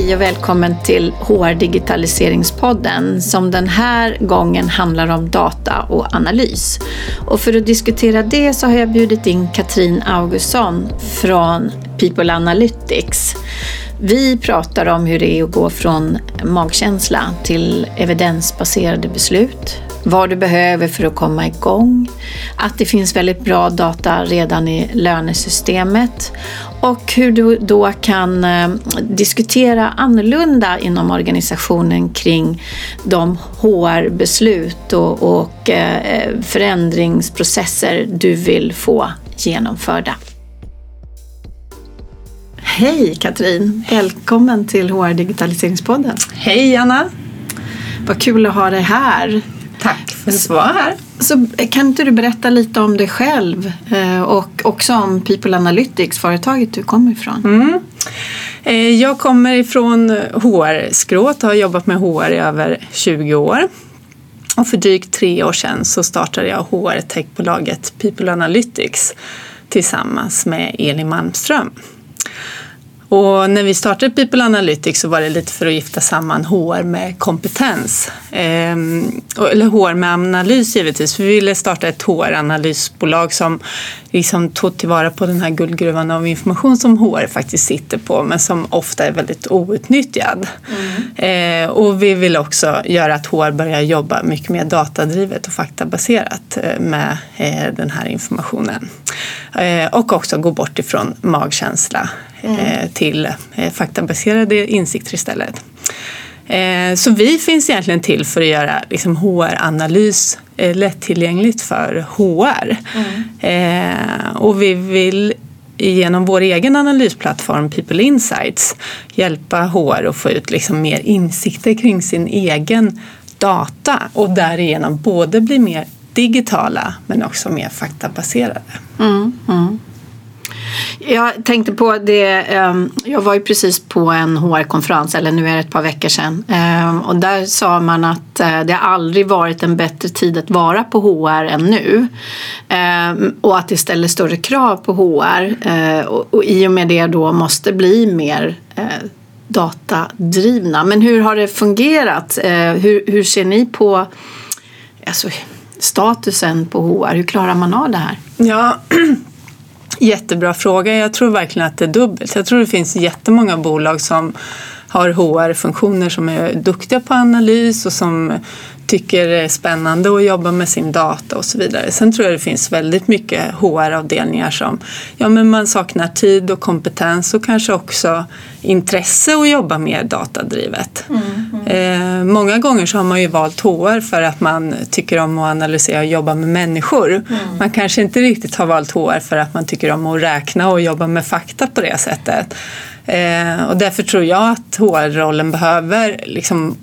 Hej och välkommen till HR Digitaliseringspodden som den här gången handlar om data och analys. Och för att diskutera det så har jag bjudit in Katrin Augustsson från People Analytics. Vi pratar om hur det är att gå från magkänsla till evidensbaserade beslut, vad du behöver för att komma igång, att det finns väldigt bra data redan i lönesystemet och hur du då kan eh, diskutera annorlunda inom organisationen kring de HR-beslut och, och eh, förändringsprocesser du vill få genomförda. Hej Katrin! Välkommen till HR Digitaliseringspodden. Hej Anna! Vad kul att ha dig här. Tack för att vara här. Så kan inte du berätta lite om dig själv eh, och också om People Analytics, företaget du kommer ifrån? Mm. Eh, jag kommer ifrån HR-skrået och har jobbat med HR i över 20 år. Och för drygt tre år sedan så startade jag HR-techbolaget People Analytics tillsammans med Elin Malmström. Och när vi startade People Analytics så var det lite för att gifta samman HR med kompetens. Ehm, eller HR med analys givetvis. För vi ville starta ett HR-analysbolag som liksom tog tillvara på den här guldgruvan av information som HR faktiskt sitter på men som ofta är väldigt outnyttjad. Mm. Ehm, och vi vill också göra att HR börjar jobba mycket mer datadrivet och faktabaserat eh, med eh, den här informationen. Ehm, och också gå bort ifrån magkänsla mm. Eh, till eh, faktabaserade insikter istället. Eh, så vi finns egentligen till för att göra liksom HR-analys lättillgängligt för HR. Mm. Och vi vill genom vår egen analysplattform People Insights hjälpa HR att få ut liksom mer insikter kring sin egen data och därigenom både bli mer digitala men också mer faktabaserade. Mm, mm. Jag tänkte på det, ehm, jag var ju precis på en HR-konferens, eller nu är det ett par veckor sedan. Ehm, och där sa man att eh, det aldrig varit en bättre tid att vara på HR än nu. Ehm, och att det ställer större krav på HR. Eh, och i och med det då måste bli mer eh, datadrivna. Men hur har det fungerat? Hur, hur ser ni på alltså, statusen på HR? Hur klarar man av det här? Ja, Jättebra fråga. Jag tror verkligen att det är dubbelt. Jag tror det finns jättemånga bolag som har HR-funktioner som är duktiga på analys och som tycker det är spännande att jobba med sin data och så vidare. Sen tror jag det finns väldigt mycket HR-avdelningar som ja, men man saknar tid och kompetens och kanske också intresse att jobba mer datadrivet. Mm, mm. Eh, många gånger så har man ju valt HR för att man tycker om att analysera och jobba med människor. Mm. Man kanske inte riktigt har valt HR för att man tycker om att räkna och jobba med fakta på det sättet. Eh, och därför tror jag att HR-rollen behöver liksom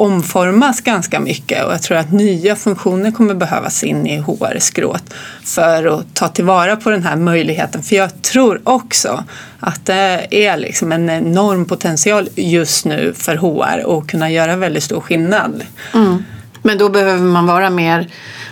omformas ganska mycket och jag tror att nya funktioner kommer behövas in i HR-skrået för att ta tillvara på den här möjligheten. För jag tror också att det är liksom en enorm potential just nu för HR att kunna göra väldigt stor skillnad. Mm. Men då behöver man vara mer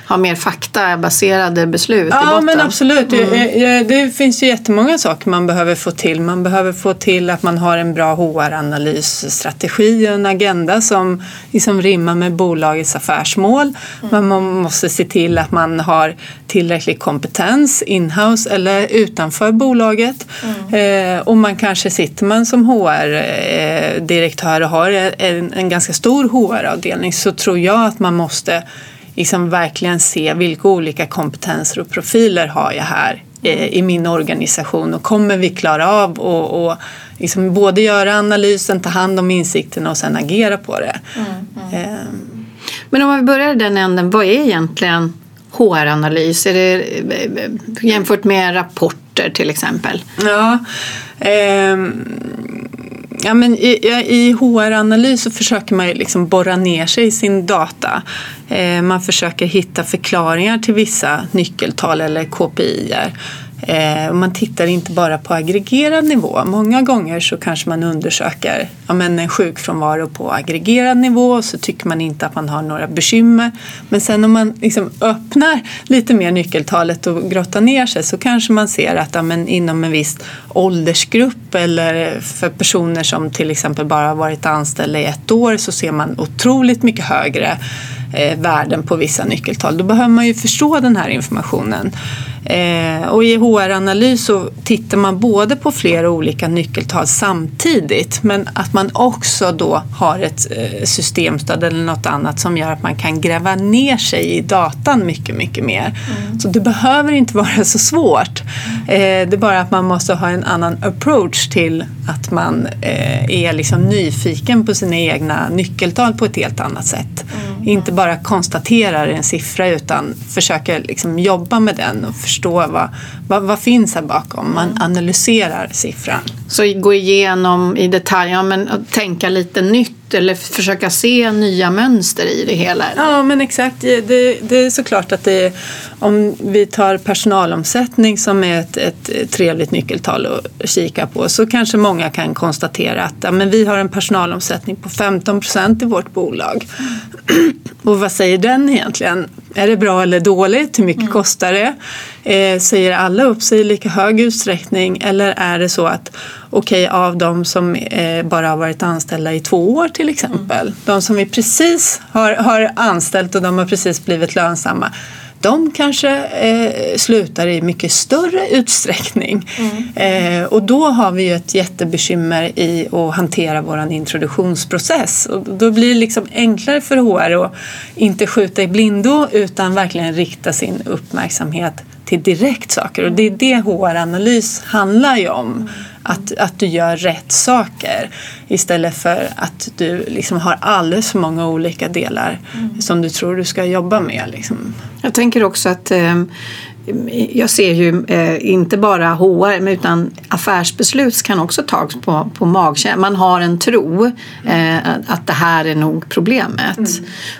ha mer faktabaserade beslut ja, i botten. men absolut. Mm. Det finns ju jättemånga saker man behöver få till. Man behöver få till att man har en bra HR-analysstrategi och en agenda som liksom rimmar med bolagets affärsmål. Mm. Man måste se till att man har tillräcklig kompetens inhouse eller utanför bolaget. Mm. Eh, och man kanske sitter man som HR-direktör och har en, en ganska stor HR-avdelning så tror jag att man måste liksom verkligen se vilka olika kompetenser och profiler har jag här eh, i min organisation och kommer vi klara av att och liksom både göra analysen, ta hand om insikterna och sen agera på det. Mm, mm. Um. Men om vi börjar i den änden, vad är egentligen HR-analys? Är det eh, jämfört med rapporter till exempel? Ja, um Ja, men i, I HR-analys så försöker man ju liksom borra ner sig i sin data. Eh, man försöker hitta förklaringar till vissa nyckeltal eller KPI. Eh, man tittar inte bara på aggregerad nivå. Många gånger så kanske man undersöker ja, men en sjukfrånvaro på aggregerad nivå och så tycker man inte att man har några bekymmer. Men sen om man liksom öppnar lite mer nyckeltalet och grottar ner sig så kanske man ser att ja, men inom en viss åldersgrupp eller för personer som till exempel bara har varit anställda i ett år så ser man otroligt mycket högre eh, värden på vissa nyckeltal. Då behöver man ju förstå den här informationen. Eh, och i HR-analys så tittar man både på flera olika nyckeltal samtidigt men att man också då har ett eh, systemstöd eller något annat som gör att man kan gräva ner sig i datan mycket, mycket mer. Mm. Så det behöver inte vara så svårt. Eh, det är bara att man måste ha en annan approach till att man eh, är liksom nyfiken på sina egna nyckeltal på ett helt annat sätt. Mm. Inte bara konstaterar en siffra utan försöker liksom jobba med den och förstå vad, vad, vad finns här bakom. Man analyserar siffran. Så gå igenom i detalj, ja, men tänka lite nytt eller försöka se nya mönster i det hela? Ja, men exakt. Det, det är såklart att det om vi tar personalomsättning som är ett, ett trevligt nyckeltal att kika på så kanske många kan konstatera att ja, men vi har en personalomsättning på 15 procent i vårt bolag. Och vad säger den egentligen? Är det bra eller dåligt? Hur mycket mm. kostar det? Eh, säger alla upp sig i lika hög utsträckning eller är det så att okej okay, av de som eh, bara har varit anställda i två år till exempel, mm. de som vi precis har, har anställt och de har precis blivit lönsamma de kanske eh, slutar i mycket större utsträckning. Mm. Eh, och då har vi ju ett jättebekymmer i att hantera vår introduktionsprocess. Och då blir det liksom enklare för HR att inte skjuta i blindo utan verkligen rikta sin uppmärksamhet till direktsaker. Och det är det HR-analys handlar ju om. Att, att du gör rätt saker istället för att du liksom har alldeles för många olika delar mm. som du tror du ska jobba med. Liksom. Jag tänker också att eh, jag ser ju eh, inte bara HR utan affärsbeslut kan också tas på, på magkänsla. Man har en tro eh, att det här är nog problemet. Mm.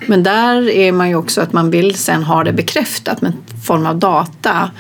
Men där är man ju också att man vill sen ha det bekräftat med form av data.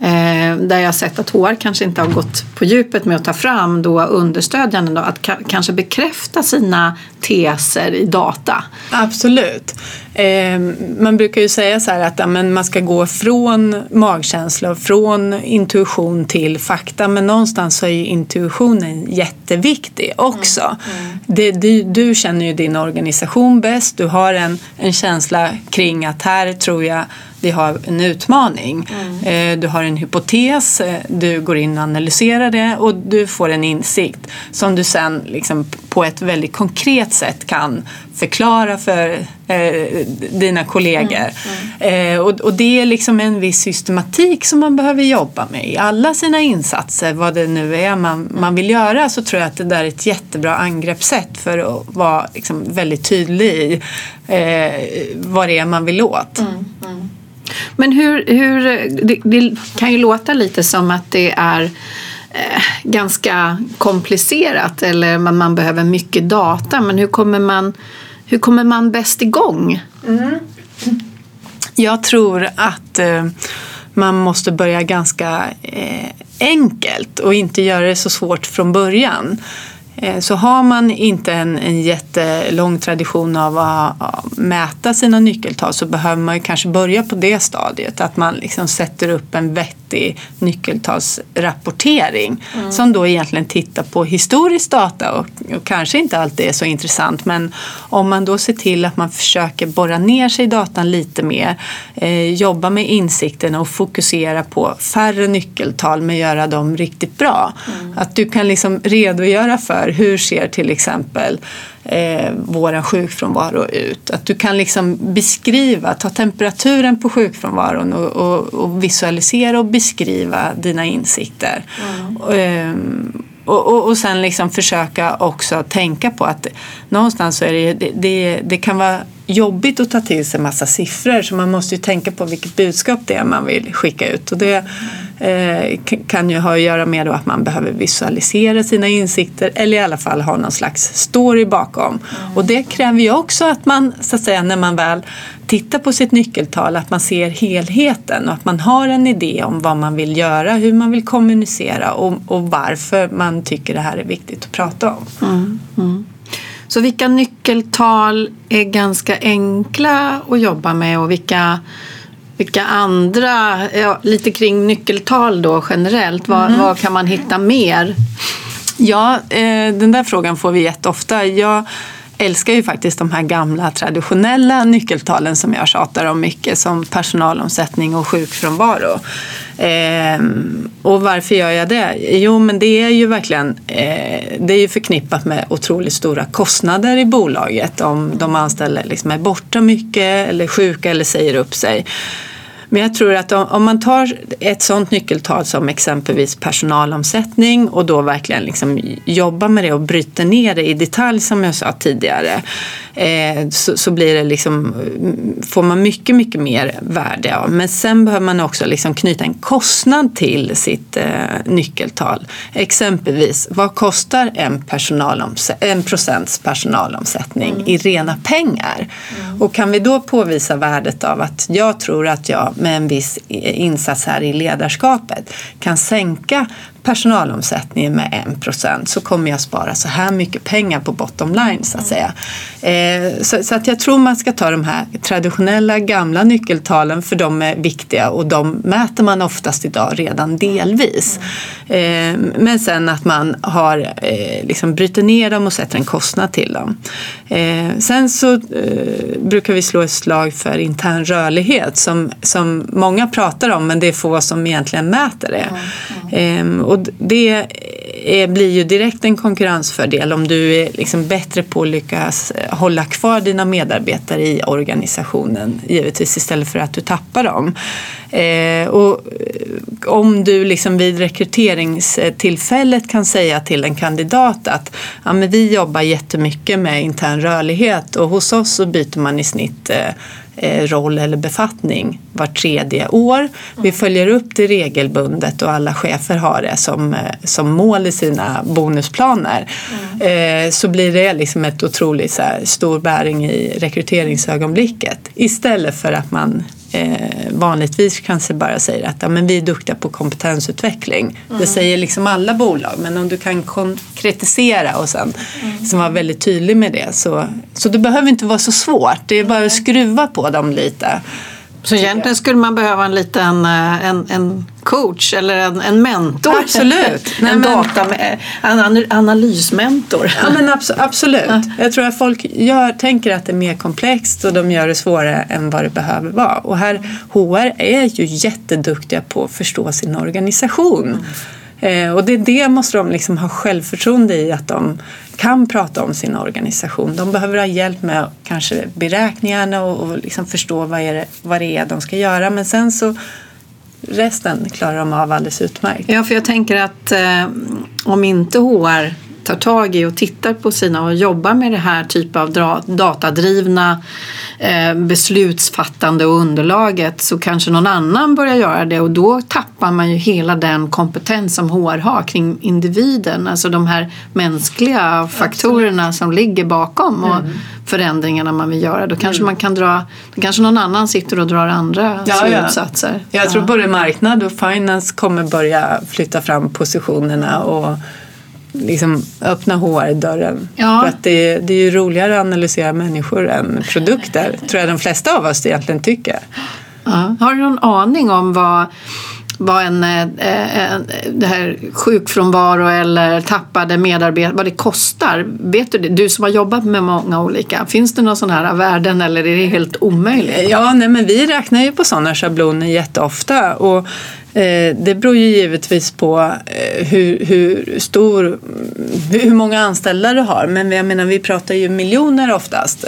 Eh, där jag sett att HR kanske inte har gått på djupet med att ta fram då understödjande, då, att ka kanske bekräfta sina teser i data. Absolut. Eh, man brukar ju säga så här att ja, men man ska gå från magkänsla och från intuition till fakta men någonstans så är ju intuitionen jätteviktig också. Mm. Mm. Det, du, du känner ju din organisation bäst, du har en, en känsla kring att här tror jag vi har en utmaning. Mm. Eh, du har en hypotes, eh, du går in och analyserar det och du får en insikt som du sen liksom på ett väldigt konkret sätt kan förklara för eh, dina kollegor. Mm. Mm. Eh, och, och, det är liksom en viss systematik som man behöver jobba med i alla sina insatser, vad det nu är man, man vill göra, så tror jag att det där är ett jättebra angreppssätt för att vara liksom väldigt tydlig i eh, vad det är man vill åt. Mm. Men hur, hur det, det, kan ju låta lite som att det är eh, ganska komplicerat eller man, man, behöver mycket data. Men hur kommer man, hur kommer man bäst igång? Mm. Jag tror att eh, man måste börja ganska eh, enkelt och inte göra det så svårt från början. Eh, så har man inte en, en jättelång tradition av att mäta sina nyckeltal så behöver man kanske börja på det stadiet. Att man liksom sätter upp en vettig nyckeltalsrapportering mm. som då egentligen tittar på historisk data och, och, kanske inte alltid är så intressant men om man då ser till att man försöker borra ner sig i datan lite mer, eh, jobba med insikterna och fokusera på färre nyckeltal men göra dem riktigt bra. Mm. Att du kan liksom redogöra för för hur ser till exempel eh, vår sjukfrånvaro ut. Att du kan liksom beskriva, ta temperaturen på sjukfrånvaron och, och, och visualisera och beskriva dina insikter. Mm. Eh, och, och, och sen liksom försöka också tänka på att någonstans så är det, det, det, det kan vara jobbigt att ta till sig massa siffror så man måste ju tänka på vilket budskap det är man vill skicka ut. Och det, eh, kan ju ha att göra med att man behöver visualisera sina insikter eller i alla fall ha någon slags story bakom. Mm. Och det kräver ju också att man, så att säga, när man väl tittar på sitt nyckeltal, att man ser helheten och att man har en idé om vad man vill göra, hur man vill kommunicera och, och varför man tycker det här är viktigt att prata om. Mm. Mm. Så vilka nyckeltal är ganska enkla att jobba med och vilka vilka andra, ja, lite kring nyckeltal då generellt, vad, mm. vad kan man hitta mer? Ja, eh, den där frågan får vi jätteofta. Jag älskar ju faktiskt de här gamla traditionella nyckeltalen som jag tjatar om mycket som personalomsättning och sjukfrånvaro. Eh, och varför gör jag det? Jo, men det är ju verkligen eh, det är ju förknippat med otroligt stora kostnader i bolaget om de anställda liksom är borta mycket eller sjuka eller säger upp sig. Men jag tror att om, man tar ett sådant nyckeltal som exempelvis personalomsättning och då verkligen liksom jobbar med det och bryter ner det i detalj som jag sa tidigare eh, så, så, blir det liksom, får man mycket, mycket mer värde av. Men sen behöver man också liksom knyta en kostnad till sitt eh, nyckeltal. Exempelvis, vad kostar en, en procents personalomsättning mm. i rena pengar? Mm. Och kan vi då påvisa värdet av att jag tror att jag med en viss insats här i ledarskapet kan sänka personalomsättningen med 1 procent så kommer jag spara så här mycket pengar på bottom line så att säga. Eh, så, så, att jag tror man ska ta de här traditionella gamla nyckeltalen för de är viktiga och de mäter man oftast idag redan delvis. Eh, men sen att man har eh, liksom bryter ner dem och sätter en kostnad till dem. Eh, sen så eh, brukar vi slå ett slag för intern rörlighet som, som många pratar om men det är få som egentligen mäter det. Mm. och och det är, blir ju direkt en konkurrensfördel om du är liksom bättre på att lyckas hålla kvar dina medarbetare i organisationen givetvis istället för att du tappar dem. Eh, och eh, om du liksom vid rekryteringstillfället kan säga till en kandidat att ja, men vi jobbar jättemycket med intern rörlighet och hos oss så byter man i snitt eh, roll eller befattning var tredje år. Vi följer upp det regelbundet och alla chefer har det som, eh, som mål i sina bonusplaner. Mm. Så blir det liksom ett otroligt så här, stor bäring i rekryteringsögonblicket istället för att man eh, vanligtvis kanske bara säger att ja, men vi är duktiga på kompetensutveckling. Mm. Det säger liksom alla bolag men om du kan konkretisera och sen mm. vara väldigt tydlig med det så, så det behöver inte vara så svårt. Det är bara att skruva på dem lite. Så egentligen skulle man behöva en liten eh, en, en coach eller en, en mentor? Absolut. Nej, en, data, en analysmentor? Ja, men abs absolut. Ja. Jag tror att folk gör, tänker att det är mer komplext och de gör det svårare än vad det behöver vara. Och här, HR är ju jätteduktiga på att förstå sin organisation. Mm. Eh, och det, det måste de liksom ha självförtroende i att de kan prata om sin organisation. De behöver ha hjälp med kanske beräkningarna och, och liksom förstå vad, är det, vad det är de ska göra. Men sen så resten klarar de av alldeles utmärkt. Ja, för jag tänker att eh, om inte HR tar tag i och tittar på sina och jobbar med det här typen av datadrivna eh, beslutsfattande och underlaget så kanske någon annan börjar göra det och då tappar man ju hela den kompetens som HR har kring individen, alltså de här mänskliga faktorerna som ligger bakom och mm. förändringarna man vill göra. Då kanske mm. man kan dra, då kanske någon annan sitter och drar andra ja, slutsatser. Ja. Jag tror både marknad och finance kommer börja flytta fram positionerna och liksom öppna HR-dörren. Ja. För att det, det är ju roligare att analysera människor än produkter, tror jag de flesta av oss egentligen tycker. Ja. Har du någon aning om vad vad en, en, eh, en, det här sjukfrånvaro eller tappade medarbetare, vad det kostar. Vet du det? Du som har jobbat med många olika, finns det några sådana här värden eller är det helt omöjligt? Ja, nej, men vi räknar ju på sådana schabloner jätteofta och det beror ju givetvis på eh, hur, hur, stor, hur många anställda du har. Men jag menar, vi pratar ju miljoner oftast.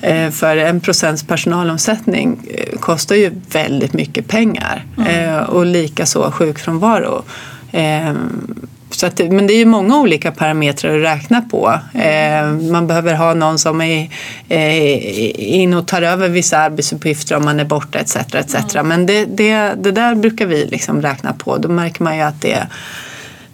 Eh, för en procents personalomsättning kostar ju väldigt mycket pengar. Mm. Och likaså sjukfrånvaro. Så att, men det är ju många olika parametrar att räkna på. Eh, man behöver ha någon som är eh, in och tar över vissa arbetsuppgifter om man är borta etc. etc. Mm. Men det, det, det där brukar vi liksom räkna på. Då märker man ju att det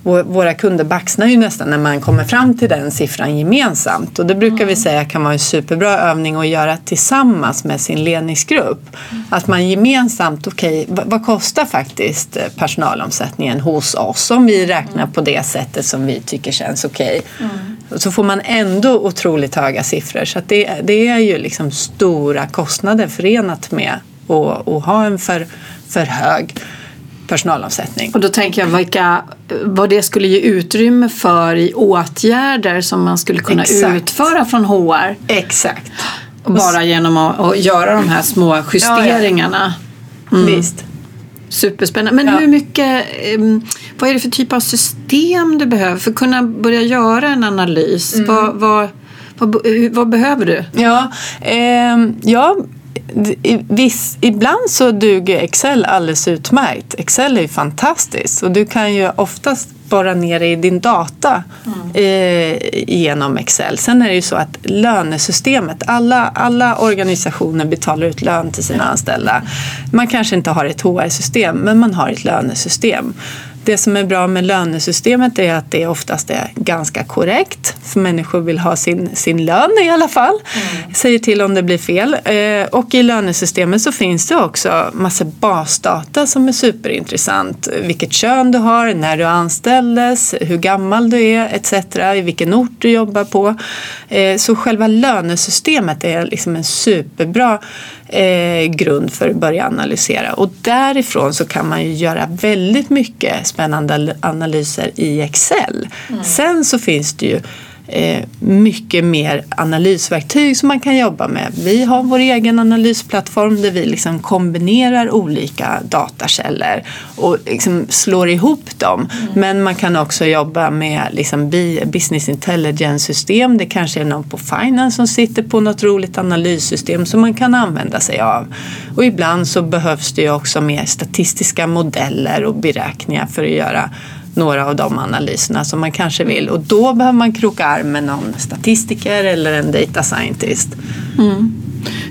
våra kunder baxnar ju nästan när man kommer fram till den siffran gemensamt och det brukar mm. vi säga kan vara en superbra övning att göra tillsammans med sin ledningsgrupp. Mm. Att man gemensamt, okej okay, vad kostar faktiskt eh, personalomsättningen hos oss om vi räknar på det sättet som vi tycker känns okej. Okay. Mm. Så får man ändå otroligt höga siffror så det, det är ju liksom stora kostnader förenat med att, att ha en för, för hög personalomsättning. Och då tänker jag vilka, vad det skulle ge utrymme för i åtgärder som man skulle kunna Exakt. utföra från HR. Exakt. Bara genom att, att göra de här små justeringarna. Mm. Visst. Superspännande. Men ja. hur mycket, vad är det för typ av system du behöver för att kunna börja göra en analys? Mm. Vad, vad, vad, vad, behöver du? Ja, eh, ja Viss, ibland så duger Excel alldeles utmärkt. Excel är fantastiskt och du kan ju oftast bara ner i din data mm. eh, genom Excel. Sen är det ju så att lönesystemet, alla, alla organisationer betalar ut lön till sina anställda. Man kanske inte har ett HR-system men man har ett lönesystem. Det som är bra med lönesystemet är att det oftast är ganska korrekt. För människor vill ha sin, sin lön i alla fall. Mm. Säger till om det blir fel. Eh, och i lönesystemet så finns det också massa basdata som är superintressant. Vilket kön du har, när du anställdes, hur gammal du är etc. I vilken ort du jobbar på. Eh, så själva lönesystemet är liksom en superbra eh, grund för att börja analysera. Och därifrån så kan man ju göra väldigt mycket spännande analyser i Excel. Mm. Sen så finns det ju mycket mer analysverktyg som man kan jobba med. Vi har vår egen analysplattform där vi liksom kombinerar olika datakällor och liksom slår ihop dem. Mm. Men man kan också jobba med liksom business intelligence-system. Det kanske är någon på finance som sitter på något roligt analyssystem som man kan använda sig av. Och ibland så behövs det ju också mer statistiska modeller och beräkningar för att göra några av de analyserna som man kanske vill och då behöver man kroka arm med någon statistiker eller en data scientist. Mm.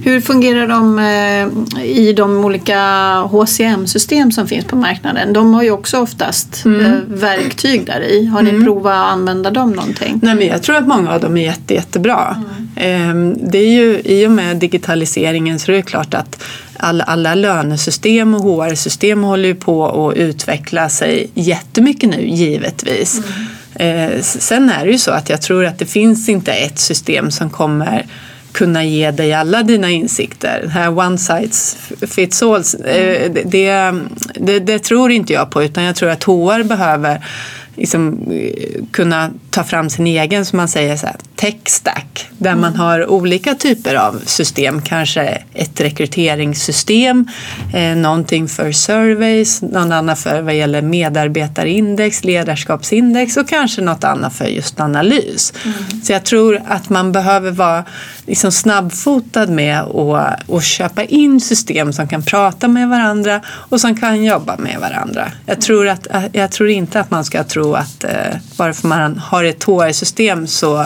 Hur fungerar de eh, i de olika HCM-system som finns på marknaden? De har ju också oftast mm. Eh, verktyg där i. Har ni mm. provat att använda dem någonting? Nej, men jag tror att många av dem är jätte, jättebra. Mm. Ehm, det är ju i och med digitaliseringen så är det klart att alla, alla lönesystem och HR-system håller ju på att utveckla sig jättemycket nu givetvis. Mm. Eh, sen är det ju så att jag tror att det finns inte ett system som kommer kunna ge dig alla dina insikter. Det här one size fits all, eh, det, det, det, tror inte jag på utan jag tror att HR behöver liksom, eh, kunna ta fram sin egen, som man säger, så här, tech stack där mm. man har olika typer av system. Kanske ett rekryteringssystem, eh, någonting för surveys, någon annan för vad gäller medarbetarindex, ledarskapsindex och kanske något annat för just analys. Mm. Så jag tror att man behöver vara liksom snabbfotad med att, köpa in system som kan prata med varandra och som kan jobba med varandra. Jag tror, att, jag tror inte att man ska tro att eh, bara för man har ett HR-system så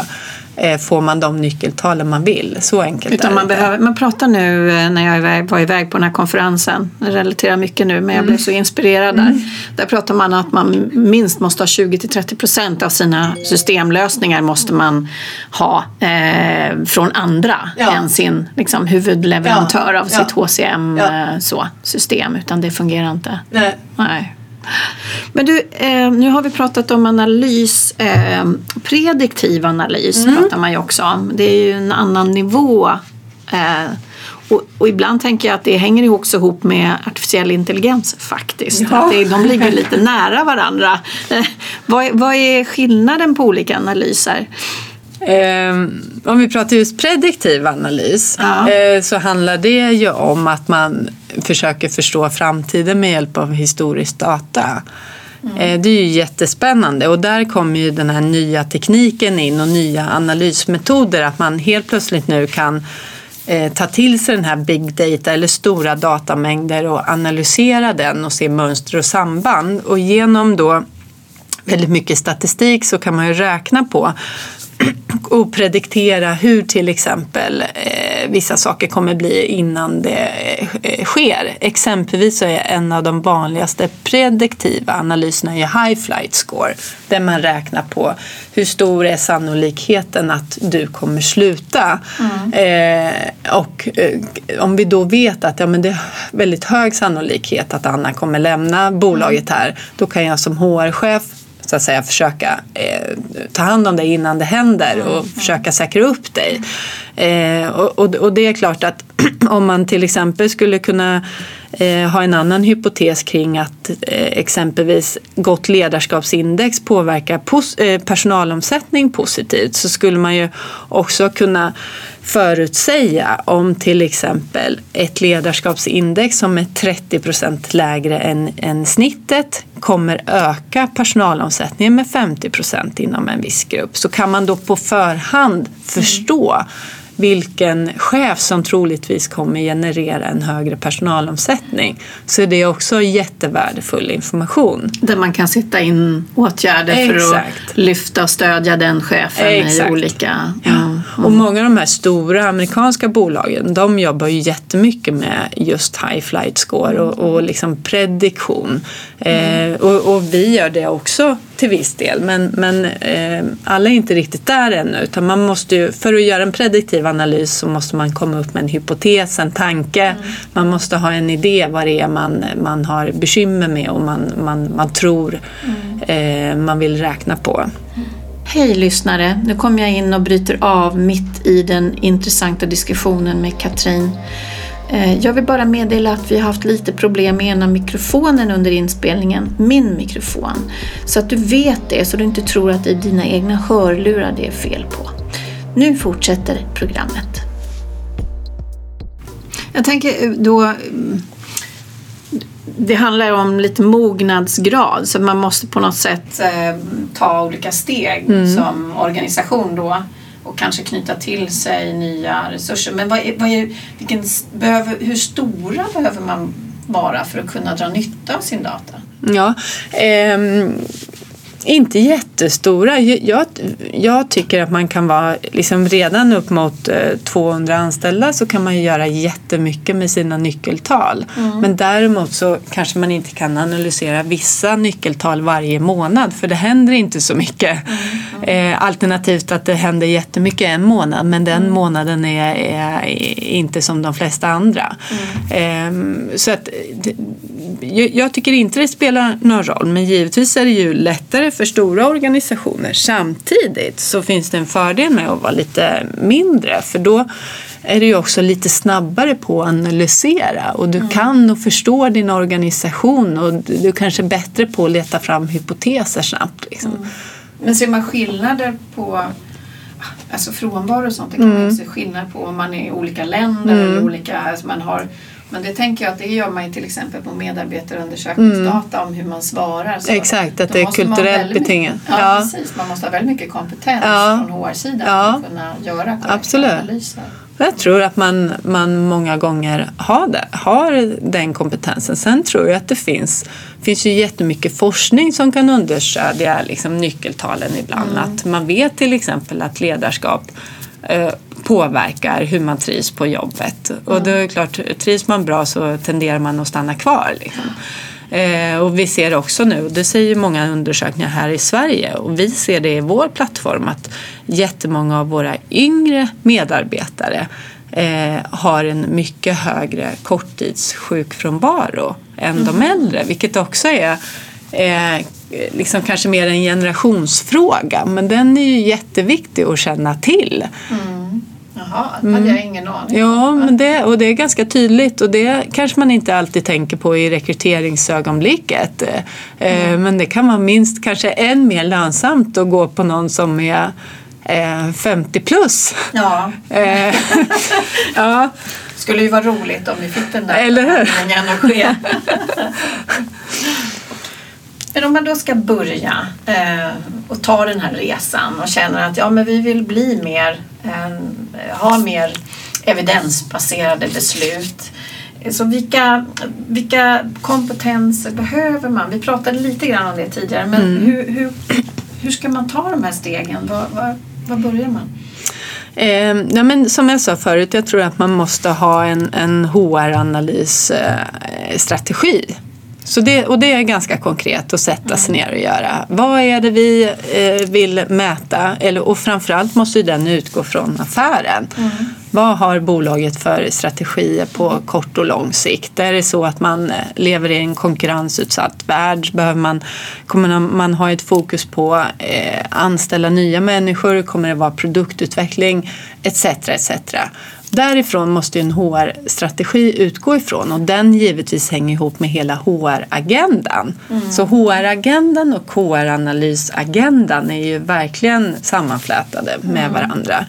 Eh, får man de nyckeltalen man vill. Så enkelt Utan är man, det. behöver, man pratar nu eh, när jag iväg, var iväg på den här konferensen, jag relaterar mycket nu men jag mm. blev så inspirerad där. Mm. Där pratar man att man minst måste ha 20-30 procent av sina systemlösningar måste man ha eh, från andra ja. än sin liksom, huvudleverantör ja. av sitt ja. HCM-system. Utan det fungerar inte. Nej. Nej. Men du, eh, nu har vi pratat om analys. Eh, prediktiv analys mm. pratar man ju också om. Det är ju en annan nivå. Eh, och, och, ibland tänker jag att det hänger också ihop med artificiell intelligens faktiskt. Ja. Att det, de ligger lite nära varandra. Eh, vad, vad är skillnaden på olika analyser? Um, om vi pratar just prediktiv analys ja. uh, så handlar det ju om att man försöker förstå framtiden med hjälp av historisk data. Mm. Uh, det är ju jättespännande och där kommer ju den här nya tekniken in och nya analysmetoder. Att man helt plötsligt nu kan uh, ta till sig den här big data eller stora datamängder och analysera den och se mönster och samband. Och genom då väldigt mycket statistik så kan man ju räkna på och prediktera hur till exempel eh, vissa saker kommer bli innan det eh, sker. Exempelvis så är en av de vanligaste prediktiva analyserna är high flight score där man räknar på hur stor är sannolikheten att du kommer sluta. Mm. Eh, och eh, om vi då vet att ja, men det är väldigt hög sannolikhet att Anna kommer lämna bolaget här då kan jag som HR-chef så att säga försöka eh, ta hand om dig innan det händer och mm. försöka säkra upp dig. Eh, och, och, och, det är klart att om man till exempel skulle kunna eh, ha en annan hypotes kring att eh, exempelvis gott ledarskapsindex påverkar pos eh, personalomsättning positivt så skulle man ju också kunna förutsäga om till exempel ett ledarskapsindex som är 30 procent lägre än, än snittet kommer öka personalomsättningen med 50 procent inom en viss grupp. Så kan man då på förhand förstå mm vilken chef som troligtvis kommer generera en högre personalomsättning så det är också jättevärdefull information. Där man kan sätta in åtgärder Exakt. för att lyfta och stödja den chefen Exakt. i olika... Ja. Mm. Och många av de här stora amerikanska bolagen de jobbar ju jättemycket med just high flight score och, och liksom prediktion. Mm. Eh, och, och, vi gör det också till viss del men, men eh, alla är inte riktigt där ännu utan man måste ju, för att göra en prediktiv analys så måste man komma upp med en hypotes, en tanke. Mm. Man måste ha en idé vad det är man, man har bekymmer med och man, man, man tror mm. eh, man vill räkna på. Hej lyssnare! Nu kommer jag in och bryter av mitt i den intressanta diskussionen med Katrin. Eh, jag vill bara meddela att vi har haft lite problem med ena mikrofonen under inspelningen, min mikrofon. Så att du vet det, så du inte tror att det är dina egna hörlurar det är fel på. Nu fortsätter programmet. Jag tänker eh, då det handlar om lite mognadsgrad så man måste på något sätt eh, ta olika steg mm. som organisation då och kanske knyta till sig nya resurser. Men vad är, vad är, vilken, behöver, hur stora behöver man vara för att kunna dra nytta av sin data? Ja, eh, inte jättestora. Jag, jag, tycker att man kan vara liksom redan upp mot 200 eh, anställda så kan man göra jättemycket med sina nyckeltal. Mm. Men däremot så kanske man inte kan analysera vissa nyckeltal varje månad för det händer inte så mycket. Mm. Mm. Eh, alternativt att det händer jättemycket en månad men den mm. månaden är, är, inte som de flesta andra. Eh, så att, jag tycker inte det spelar någon roll men givetvis är det ju lättare för stora organisationer. Samtidigt så finns det en fördel med att vara lite mindre för då är du ju också lite snabbare på att analysera och du mm. kan och förstår din organisation och du kanske är bättre på att leta fram hypoteser snabbt. Liksom. Mm. Men ser man skillnader på alltså frånvaro och sånt? Det kan mm. man se skillnad på om man är i olika länder eller mm. olika, alltså man har men det tänker jag att det gör man ju till exempel på medarbetarundersökningsdata mm. om hur man svarar. Så Exakt, att det är kulturellt betingat. Ja, ja, precis. Man måste ha väldigt mycket kompetens ja. från HR-sidan ja. för att kunna göra Absolut. analyser. Jag tror att man, man många gånger har, det, har den kompetensen. Sen tror jag att det finns, finns ju jättemycket forskning som kan understödja liksom, nyckeltalen ibland. Mm. Att man vet till exempel att ledarskap påverkar hur man trivs på jobbet. Och då är det klart, trivs man bra så tenderar man att stanna kvar. Liksom. Eh, och vi ser också nu, det säger många undersökningar här i Sverige och vi ser det i vår plattform att jättemånga av våra yngre medarbetare eh, har en mycket högre korttidssjukfrånvaro än mm. de äldre vilket också är eh, liksom kanske mer en generationsfråga men den är ju jätteviktig att känna till. Mm. Jaha, det hade jag ingen aning Ja, men det, och det är ganska tydligt och det kanske man inte alltid tänker på i rekryteringsögonblicket. Eh, mm. Men det kan vara minst kanske än mer lönsamt att gå på någon som är 50 eh, plus. Ja. Ja. skulle ju vara roligt om vi fick den där Eller hur? Men om man då ska börja eh, och ta den här resan och känner att ja, men vi vill bli mer, eh, ha mer evidensbaserade beslut. Så vilka, vilka kompetenser behöver man? Vi pratade lite grann om det tidigare men mm. hur, hur, hur ska man ta de här stegen? Var, var, var börjar man? Eh, ja, men som jag sa förut, jag tror att man måste ha en, en HR-analysstrategi. Eh, så det, och det är ganska konkret att sätta sig ner och göra. Vad är det vi eh, vill mäta? Eller, och framförallt måste den utgå från affären. Mm. Vad har bolaget för strategier på kort och lång sikt? Är det så att man eh, lever i en konkurrensutsatt värld? Behöver man, kommer man ha ett fokus på eh, anställa nya människor? Kommer det vara produktutveckling? Etc. etc. Därifrån måste en HR-strategi utgå ifrån och den givetvis hänger ihop med hela HR-agendan. Mm. Så HR-agendan och HR-analysagendan är ju verkligen sammanflätade med mm. varandra.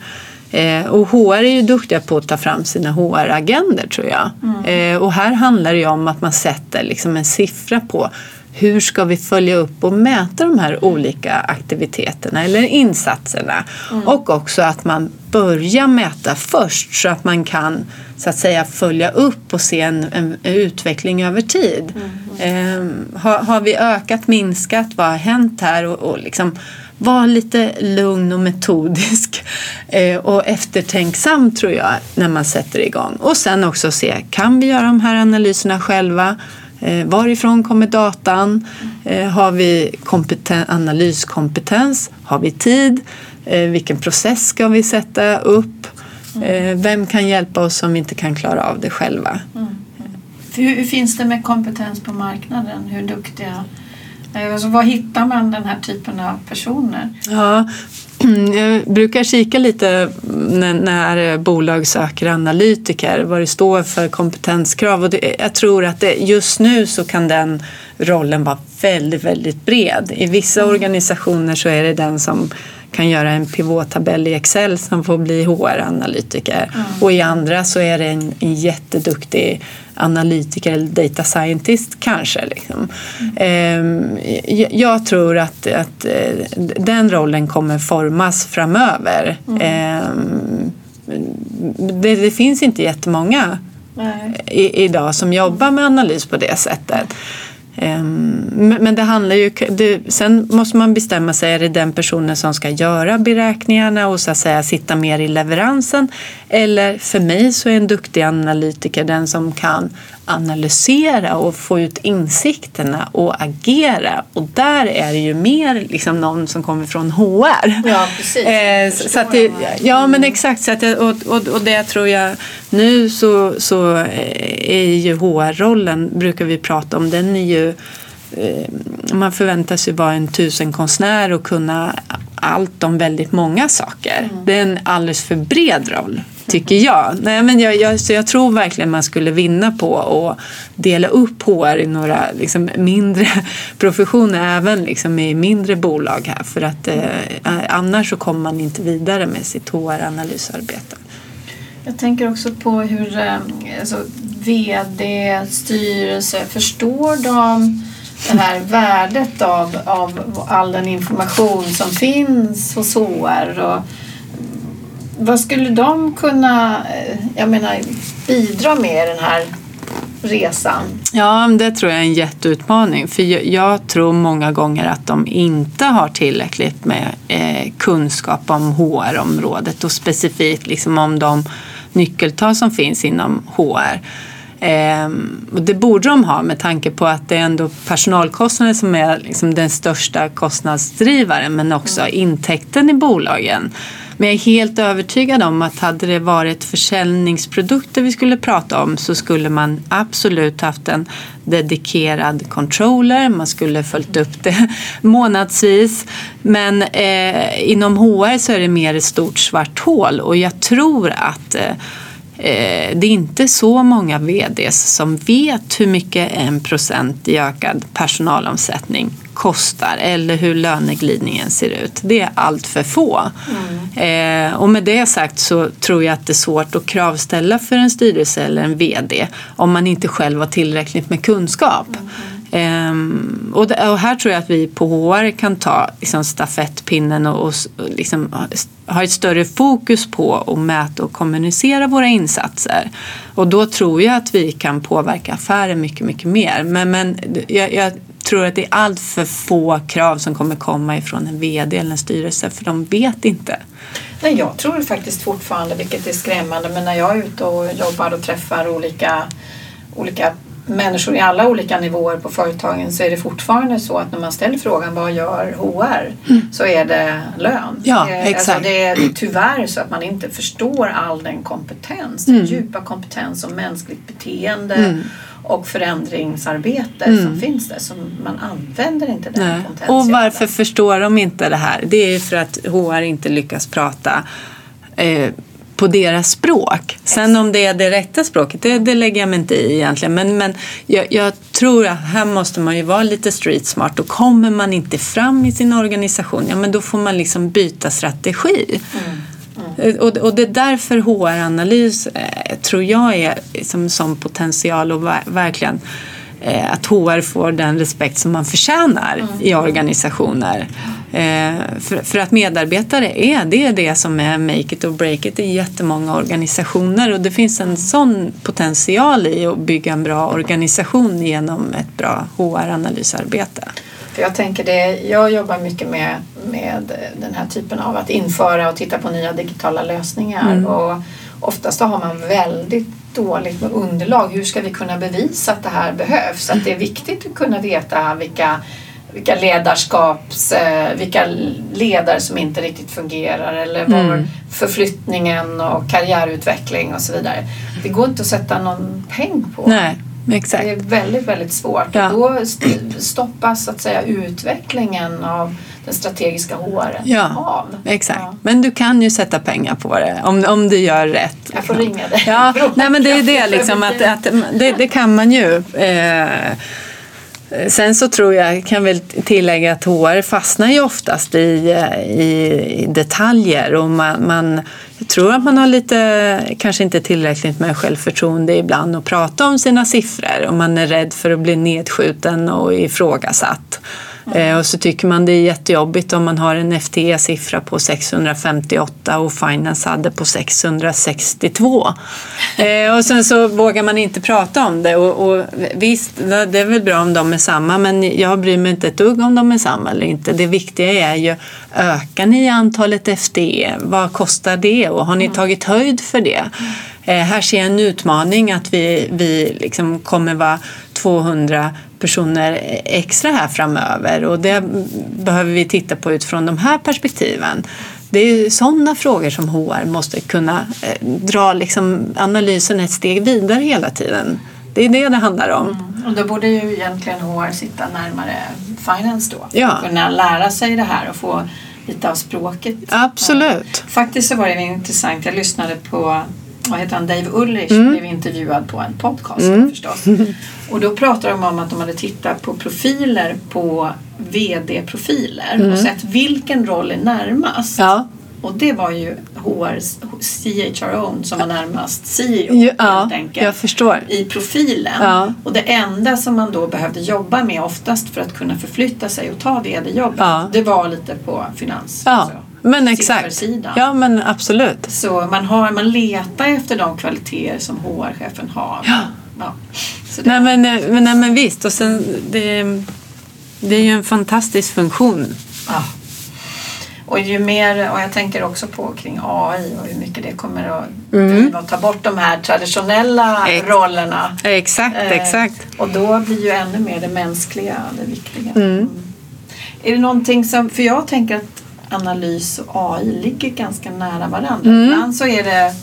Eh, och HR är ju duktiga på att ta fram sina HR-agender tror jag. Mm. Eh, och här handlar det ju om att man sätter liksom en siffra på hur ska vi följa upp och mäta de här olika aktiviteterna eller insatserna? Mm. Och också att man börjar mäta först så att man kan så att säga följa upp och se en, en utveckling över tid. Mm. Eh, har, har, vi ökat, minskat, vad har hänt här? Och, och liksom vara lite lugn och metodisk eh, och eftertänksam tror jag när man sätter igång. Och sen också se, kan vi göra de här analyserna själva? Eh, varifrån kommer datan? Eh, har vi analyskompetens? Har vi tid? Eh, vilken process ska vi sätta upp? Vem kan hjälpa oss om vi inte kan klara av det själva? Mm. Hur, hur, finns det med kompetens på marknaden? Hur duktiga Alltså, var hittar man den här typen av personer? Ja, jag brukar kika lite när, när bolag söker analytiker, vad det står för kompetenskrav. Och det, jag tror att det, just nu så kan den rollen vara väldigt, väldigt bred. I vissa mm. organisationer så är det den som kan göra en pivottabell i Excel som får bli HR-analytiker. Mm. Och i andra så är det en, en jätteduktig analytiker eller data scientist kanske. Liksom. Mm. Jag tror att, att eh, den rollen kommer formas framöver. Mm. Ehm, det, det finns inte jättemånga i, idag som jobbar med analys på det sättet. Ehm, men det handlar ju, det, sen måste man bestämma sig, är det den personen som ska göra beräkningarna och så att säga sitta mer i leveransen? Eller för mig så är en duktig analytiker den som kan analysera och få ut insikterna och agera. Och där är det ju mer liksom någon som kommer från HR. Ja, precis. Eh, så att det, ja, men exakt. Så att jag, och, och, och det tror jag nu så, så eh, är ju HR-rollen, brukar vi prata om, den är ju eh, man förväntar sig vara en tusenkonstnär och kunna allt om väldigt många saker. Mm. Det är en alldeles för bred roll tycker jag. Nej, men jag, jag, så jag tror verkligen man skulle vinna på att dela upp HR i några liksom, mindre professioner, även liksom, i mindre bolag här. För att eh, annars så kommer man inte vidare med sitt HR-analysarbete. Jag tänker också på hur eh, alltså, VD, styrelse, förstår de det här värdet av, av all den information som finns hos HR? Och, vad skulle de kunna eh, jag menar, bidra med i den här resan? Ja, det tror jag är en jätteutmaning. För jag tror många gånger att de inte har tillräckligt med eh, kunskap om HR-området och specifikt liksom om de nyckeltal som finns inom HR. Eh, och det borde de ha med tanke på att det är ändå personalkostnader som är liksom den största kostnadsdrivaren men också mm. intäkten i bolagen. Men jag är helt övertygad om att hade det varit försäljningsprodukter vi skulle prata om så skulle man absolut haft en dedikerad controller. Man skulle följt upp det månadsvis. Men eh, inom HR så är det mer ett stort svart hål och jag tror att Eh, det är inte så många VDs som vet hur mycket en procent i ökad personalomsättning kostar eller hur löneglidningen ser ut. Det är allt för få. Mm. Eh, och med det sagt så tror jag att det är svårt att kravställa för en styrelse eller en VD om man inte själv har tillräckligt med kunskap. Ehm, och, det, och, här tror jag att vi på HR kan ta liksom, stafettpinnen och, och liksom, ha ett större fokus på att mäta och kommunicera våra insatser. Och då tror jag att vi kan påverka affären mycket, mycket mer. Men, men jag, jag tror att det är allt för få krav som kommer komma ifrån en VD eller en styrelse för de vet inte. Nej, jag tror faktiskt fortfarande, vilket är skrämmande, men när jag är ute och jobbar och träffar olika, olika människor i alla olika nivåer på företagen så är det fortfarande så att när man ställer frågan vad gör HR mm. så är det lön. Ja, alltså, exakt. Alltså det är tyvärr så att man inte förstår all den kompetens, mm. den djupa kompetens om mänskligt beteende mm. och förändringsarbete mm. som finns där. Som man använder inte den potentialen. Och varför förstår de inte det här? Det är för att HR inte lyckas prata eh, på deras språk. Sen om det är det rätta språket, det, det lägger jag mig inte i egentligen. Men, men jag, jag, tror att här måste man ju vara lite street smart och kommer man inte fram i sin organisation, ja men då får man liksom byta strategi. Mm. Mm. Och, och det är därför HR-analys eh, tror jag är som, som potential och verkligen eh, att HR får den respekt som man förtjänar mm. i organisationer. Eh, för, för, att medarbetare är det, är det som är make it or break it i jättemånga organisationer och det finns en sån potential i att bygga en bra organisation genom ett bra HR-analysarbete. För jag tänker det, jag jobbar mycket med, med den här typen av att införa och titta på nya digitala lösningar mm. och oftast har man väldigt dåligt med underlag. Hur ska vi kunna bevisa att det här behövs? Att det är viktigt att kunna veta vilka vilka ledarskaps, eh, vilka ledare som inte riktigt fungerar eller var mm. förflyttningen och karriärutveckling och så vidare. Det går inte att sätta någon peng på. Nej, exakt. Det är väldigt, väldigt svårt. Ja. Då stoppas så att säga utvecklingen av den strategiska HR ja, av. Exakt. Ja. Men du kan ju sätta pengar på det om, om du gör rätt. Jag får ringa dig. Ja, nej, men det är det liksom att, att det, det kan man ju. Eh, Eh, sen så tror jag, kan väl tillägga att HR fastnar ju oftast i, eh, i, detaljer och man, man jag tror att man har lite, kanske inte tillräckligt med självförtroende ibland att prata om sina siffror och man är rädd för att bli nedskjuten och ifrågasatt. Mm. Och så tycker man det är jättejobbigt om man har en FTE-siffra på 658 och Finance hade på 662. Eh, och sen så vågar man inte prata om det. Och, och, visst, det är väl bra om de är samma men jag bryr mig inte ett dugg om de är samma eller inte. Det viktiga är ju, ökar ni antalet FTE? Vad kostar det och har ni tagit höjd för det? Eh, här ser jag en utmaning att vi, vi liksom kommer vara 200 personer extra här framöver och det behöver vi titta på utifrån de här perspektiven. Det är sådana frågor som HR måste kunna eh, dra liksom analysen ett steg vidare hela tiden. Det är det det handlar om. Mm. Och då borde ju egentligen HR sitta närmare finance då. Ja. Och kunna lära sig det här och få lite av språket. Absolut. Faktiskt så var det intressant. Jag lyssnade på vad heter han, Dave Ulrich mm. blev intervjuad på en podcast mm. förstås. Och då pratade de om att de hade tittat på profiler på VD-profiler mm. och sett vilken roll är närmast. Ja. Och det var ju HR, CHRO som var närmast CEO ja, helt enkelt. I profilen. Ja. Och det enda som man då behövde jobba med oftast för att kunna förflytta sig och ta VD-jobbet ja. det var lite på finans. Ja. Men exakt. Ja, men absolut. Så man, har, man letar efter de kvaliteter som HR-chefen har. Ja. ja. Det... Nej, men, men, nej, men visst. Och sen, det, det är ju en fantastisk funktion. Ja. Och ju mer, och jag tänker också på kring AI och hur mycket det kommer att mm. att ta bort de här traditionella Ex rollerna. Exakt, eh, exakt. Och då blir ju ännu mer det mänskliga det viktiga. Mm. Mm. Är det någonting som, för jag tänker att analys och AI ligger ganska nära varandra. Mm. Ibland så är det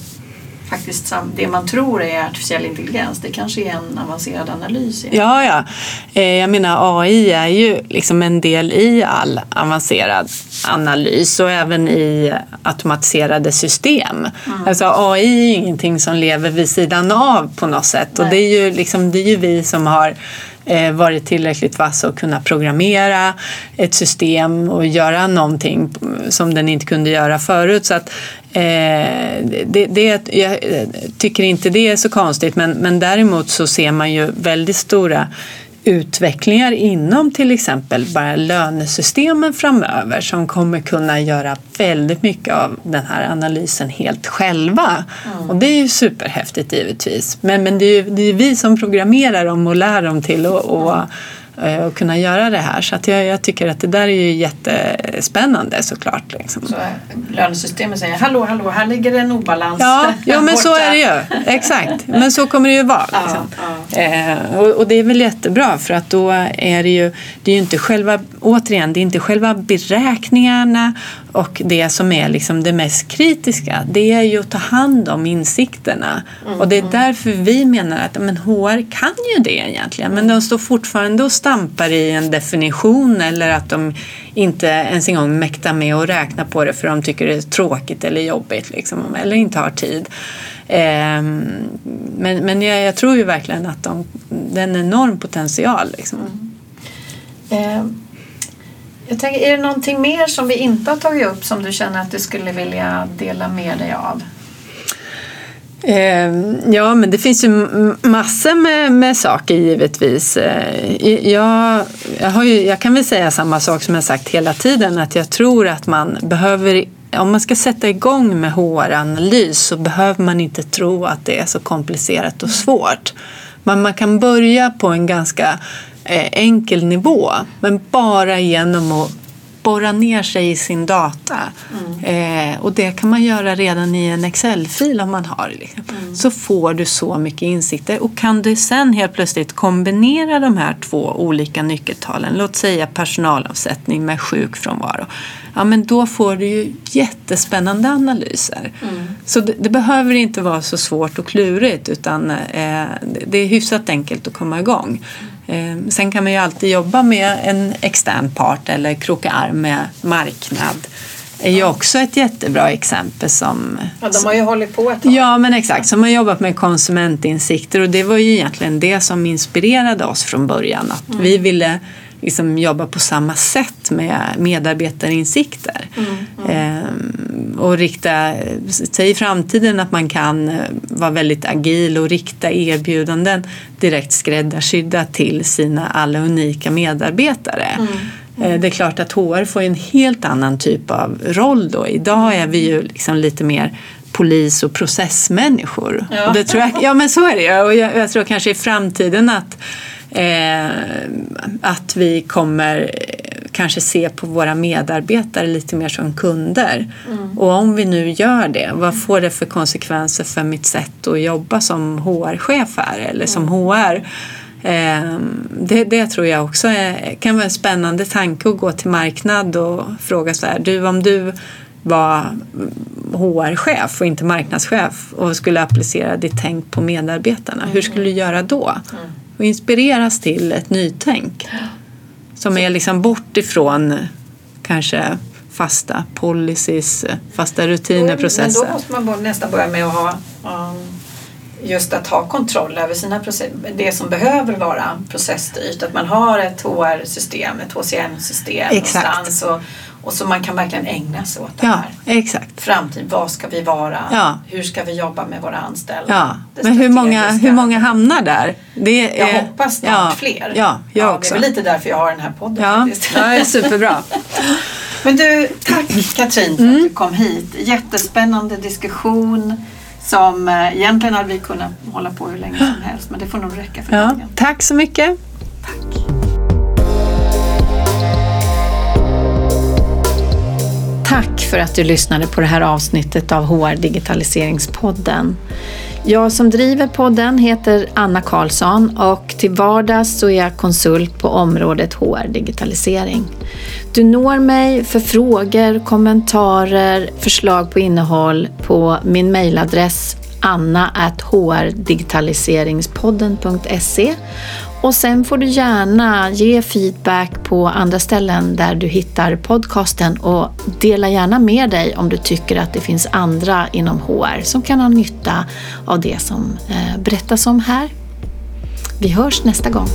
faktiskt det man tror är artificiell intelligens. Det kanske är en avancerad analys. Igen. Ja, ja. Eh, jag menar AI är ju liksom en del i all avancerad analys och även i automatiserade system. Mm. Alltså AI är ingenting som lever vid sidan av på något sätt Nej. och det är ju, liksom, det är ju vi som har Eh, varit tillräckligt vass att kunna programmera ett system och göra någonting som den inte kunde göra förut. Så att, eh, det, det, jag tycker inte det är så konstigt men, men däremot så ser man ju väldigt stora utvecklingar inom till exempel bara lönesystemen framöver som kommer kunna göra väldigt mycket av den här analysen helt själva. Mm. Och det är ju superhäftigt givetvis. Men, men det är ju det är vi som programmerar dem och lär dem till att och eh, kunna göra det här. Så att jag, jag, tycker att det där är ju jättespännande såklart. Liksom. Så lönesystemet säger hallå, hallå, här ligger det en obalans. Ja, ja men så är det ju. Exakt, men så kommer det ju vara. Liksom. Ja, ja. Eh, och, och, det är väl jättebra för att då är det ju, det är ju inte själva, återigen, det är inte själva beräkningarna och det som är liksom det mest kritiska det är ju att ta hand om insikterna. Mm. Och det är därför vi menar att men HR kan ju det egentligen men de står fortfarande och stampar i en definition eller att de inte ens en gång mäktar med att räkna på det för de tycker det är tråkigt eller jobbigt liksom, eller inte har tid. Ehm, men men jag, jag, tror ju verkligen att de, det är en enorm potential. Liksom. Mm. Ehm jag tänker, är det någonting mer som vi inte har tagit upp som du känner att du skulle vilja dela med dig av? Ehm, ja, men det finns ju massor med, med saker givetvis. Eh, jag, jag, har ju, jag kan väl säga samma sak som jag sagt hela tiden att jag tror att man behöver om man ska sätta igång med HR-analys så behöver man inte tro att det är så komplicerat och svårt. Men man kan börja på en ganska enkel nivå. Men bara genom att borra ner sig i sin data. Mm. Eh, och det kan man göra redan i en Excel-fil om man har. Liksom. Mm. Så får du så mycket insikter och kan du sen helt plötsligt kombinera de här två olika nyckeltalen, låt säga personalavsättning med sjukfrånvaro, ja men då får du ju jättespännande analyser. Mm. Så det, det, behöver inte vara så svårt och klurigt utan eh, det är hyfsat enkelt att komma igång. Eh, sen kan man ju alltid jobba med en extern part eller kroka arm med marknad är ju också ett jättebra exempel som... Ja, de har ju hållit på ett tag. Ja, men exakt. Som har jobbat med konsumentinsikter och det var ju egentligen det som inspirerade oss från början. Att mm. vi ville liksom jobba på samma sätt med medarbetarinsikter. Mm, mm. Ehm, och rikta, säg i framtiden att man kan eh, vara väldigt agil och rikta erbjudanden direkt skräddarsydda till sina alla unika medarbetare. Mm. Mm. Det är klart att HR får en helt annan typ av roll då. Idag är vi ju liksom lite mer polis och processmänniskor. Ja. Och det tror jag, ja men så är det ju. Och jag, jag tror kanske i framtiden att Eh, att vi kommer eh, kanske se på våra medarbetare lite mer som kunder. Mm. Och om vi nu gör det, vad får det för konsekvenser för mitt sätt att jobba som HR-chef här eller som HR? Eh, det, det, tror jag också är, kan vara en spännande tanke att gå till marknad och fråga så här, du om du var HR-chef och inte marknadschef och skulle applicera ditt tänk på medarbetarna, hur skulle du göra då? Mm och inspireras till ett nytänk som är liksom bort ifrån eh, kanske fasta policies, eh, fasta rutiner, processer. Men då måste man nästan börja med att ha um, just att ha kontroll över sina processer, det som behöver vara processstyrt. Att man har ett HR-system, ett HCM-system någonstans och, och så man kan verkligen ägna sig åt det ja, här. Exakt. Framtid, vad ska vi vara? Ja. Hur ska vi jobba med våra anställda? Ja. Men hur många, hur många hamnar där? Det är, jag hoppas snart ja, fler. Ja, jag ja, också. Det är lite därför jag har den här podden ja, faktiskt. Ja, det är superbra. Men du, tack Katrin för mm. att du kom hit. Jättespännande diskussion som eh, egentligen hade vi kunnat hålla på hur länge som helst men det får nog räcka för ja, dagen. Tack så mycket. Tack. Tack för att du lyssnade på det här avsnittet av HR Digitaliseringspodden. Jag som driver podden heter Anna Karlsson och till vardags så är jag konsult på området HR Digitalisering. Du når mig för frågor, kommentarer, förslag på innehåll på min mejladress anna.hrdigitaliseringspodden.se och sen får du gärna ge feedback på andra ställen där du hittar podcasten och dela gärna med dig om du tycker att det finns andra inom HR som kan ha nytta av det som eh, berättas om här. Vi hörs nästa gång.